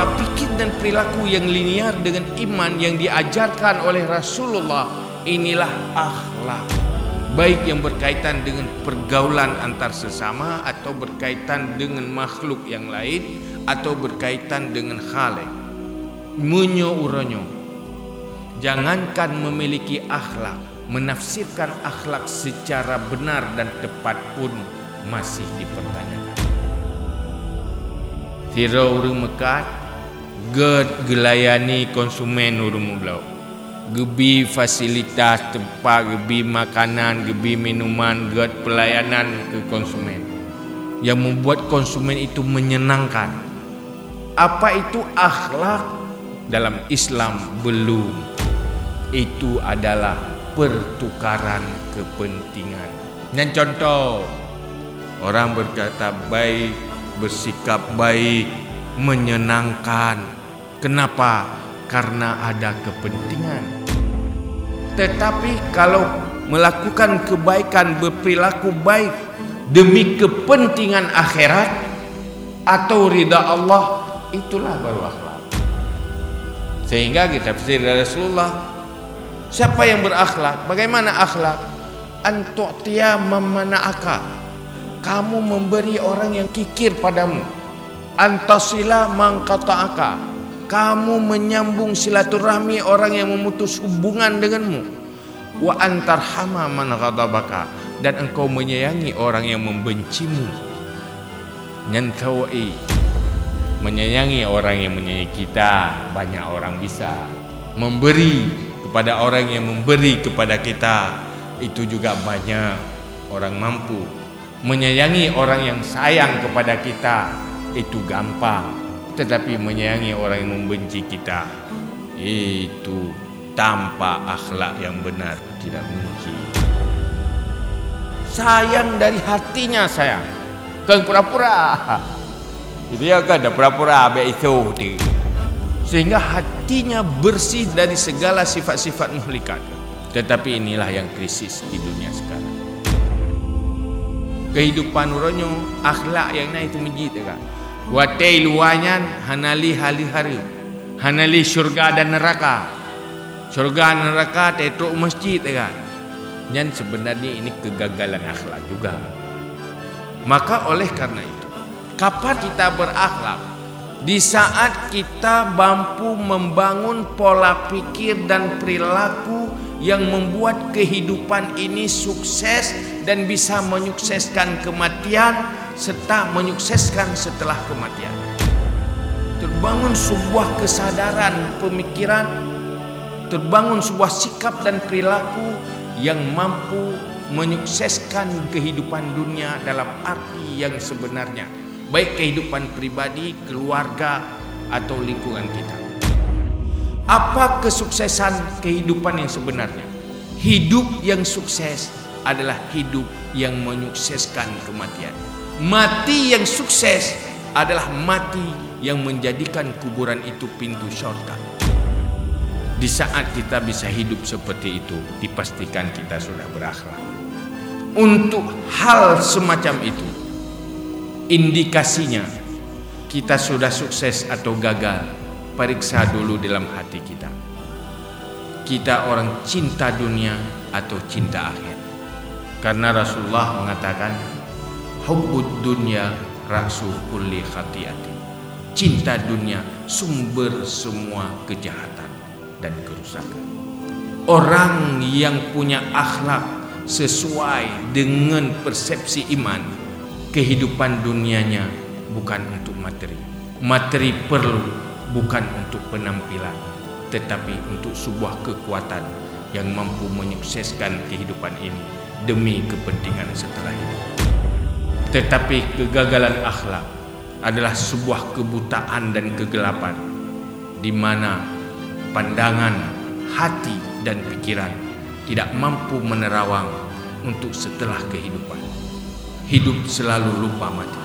pola pikir dan perilaku yang linear dengan iman yang diajarkan oleh Rasulullah inilah akhlak. Baik yang berkaitan dengan pergaulan antar sesama atau berkaitan dengan makhluk yang lain atau berkaitan dengan khalik. Munyo uronyo jangankan memiliki akhlak menafsirkan akhlak secara benar dan tepat pun masih dipertanyakan. Tira urung mekat Ged gelayani konsumen urung mulau Gebi fasilitas tempat Gebi makanan Gebi minuman Ged pelayanan ke konsumen. Yang membuat konsumen itu menyenangkan. Apa itu akhlak? Dalam Islam belum. Itu adalah pertukaran kepentingan. Dan contoh Orang berkata baik bersikap baik, menyenangkan. Kenapa? Karena ada kepentingan. Tetapi kalau melakukan kebaikan, berperilaku baik demi kepentingan akhirat atau ridha Allah, itulah baru akhlak. Sehingga kita tafsir dari Rasulullah, siapa yang berakhlak? Bagaimana akhlak? Antu'tiya memana'aka kamu memberi orang yang kikir padamu antasila mangkata'aka kamu menyambung silaturahmi orang yang memutus hubungan denganmu. Wa antarhama man ghadabaka dan engkau menyayangi orang yang membencimu. Nyantawai menyayangi orang yang menyayangi kita banyak orang bisa. Memberi kepada orang yang memberi kepada kita itu juga banyak orang mampu. Menyayangi orang yang sayang kepada kita itu gampang. Tetapi menyayangi orang yang membenci kita itu tanpa akhlak yang benar tidak mungkin. Sayang dari hatinya sayang. Kan pura-pura. Dia kan ada pura-pura abis itu sehingga hatinya bersih dari segala sifat-sifat muhlikat. Tetapi inilah yang krisis di dunia sekarang. Kehidupan uronyo akhlak yang naik itu menjid kan watai luanyan hanali hali hari. Hanali syurga dan neraka. Syurga dan neraka tetruk masjid kan dan sebenarnya ini kegagalan akhlak juga. Maka oleh karena itu kapan kita berakhlak? Di saat kita mampu membangun pola pikir dan perilaku yang membuat kehidupan ini sukses dan bisa menyukseskan kematian serta menyukseskan setelah kematian. Terbangun sebuah kesadaran pemikiran, terbangun sebuah sikap dan perilaku yang mampu menyukseskan kehidupan dunia dalam arti yang sebenarnya, baik kehidupan pribadi, keluarga, atau lingkungan kita. Apa kesuksesan kehidupan yang sebenarnya? Hidup yang sukses adalah hidup yang menyukseskan kematian. Mati yang sukses adalah mati yang menjadikan kuburan itu pintu syurga. Di saat kita bisa hidup seperti itu, dipastikan kita sudah berakhlak. Untuk hal semacam itu, indikasinya kita sudah sukses atau gagal periksa dulu dalam hati kita. Kita orang cinta dunia atau cinta akhir. Karena Rasulullah mengatakan, Hubbud dunya rasu kulli khati'ati. Cinta dunia sumber semua kejahatan dan kerusakan. Orang yang punya akhlak sesuai dengan persepsi iman, kehidupan dunianya bukan untuk materi. Materi perlu bukan untuk penampilan tetapi untuk sebuah kekuatan yang mampu menyukseskan kehidupan ini demi kepentingan setelah ini tetapi kegagalan akhlak adalah sebuah kebutaan dan kegelapan di mana pandangan hati dan pikiran tidak mampu menerawang untuk setelah kehidupan. Hidup selalu lupa mati.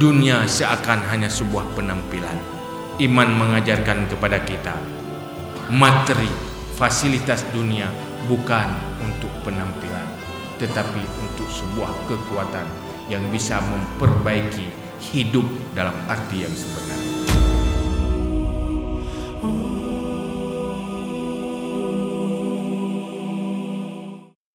Dunia seakan hanya sebuah penampilan. Iman mengajarkan kepada kita materi fasilitas dunia bukan untuk penampilan tetapi untuk sebuah kekuatan yang bisa memperbaiki hidup dalam arti yang sebenarnya.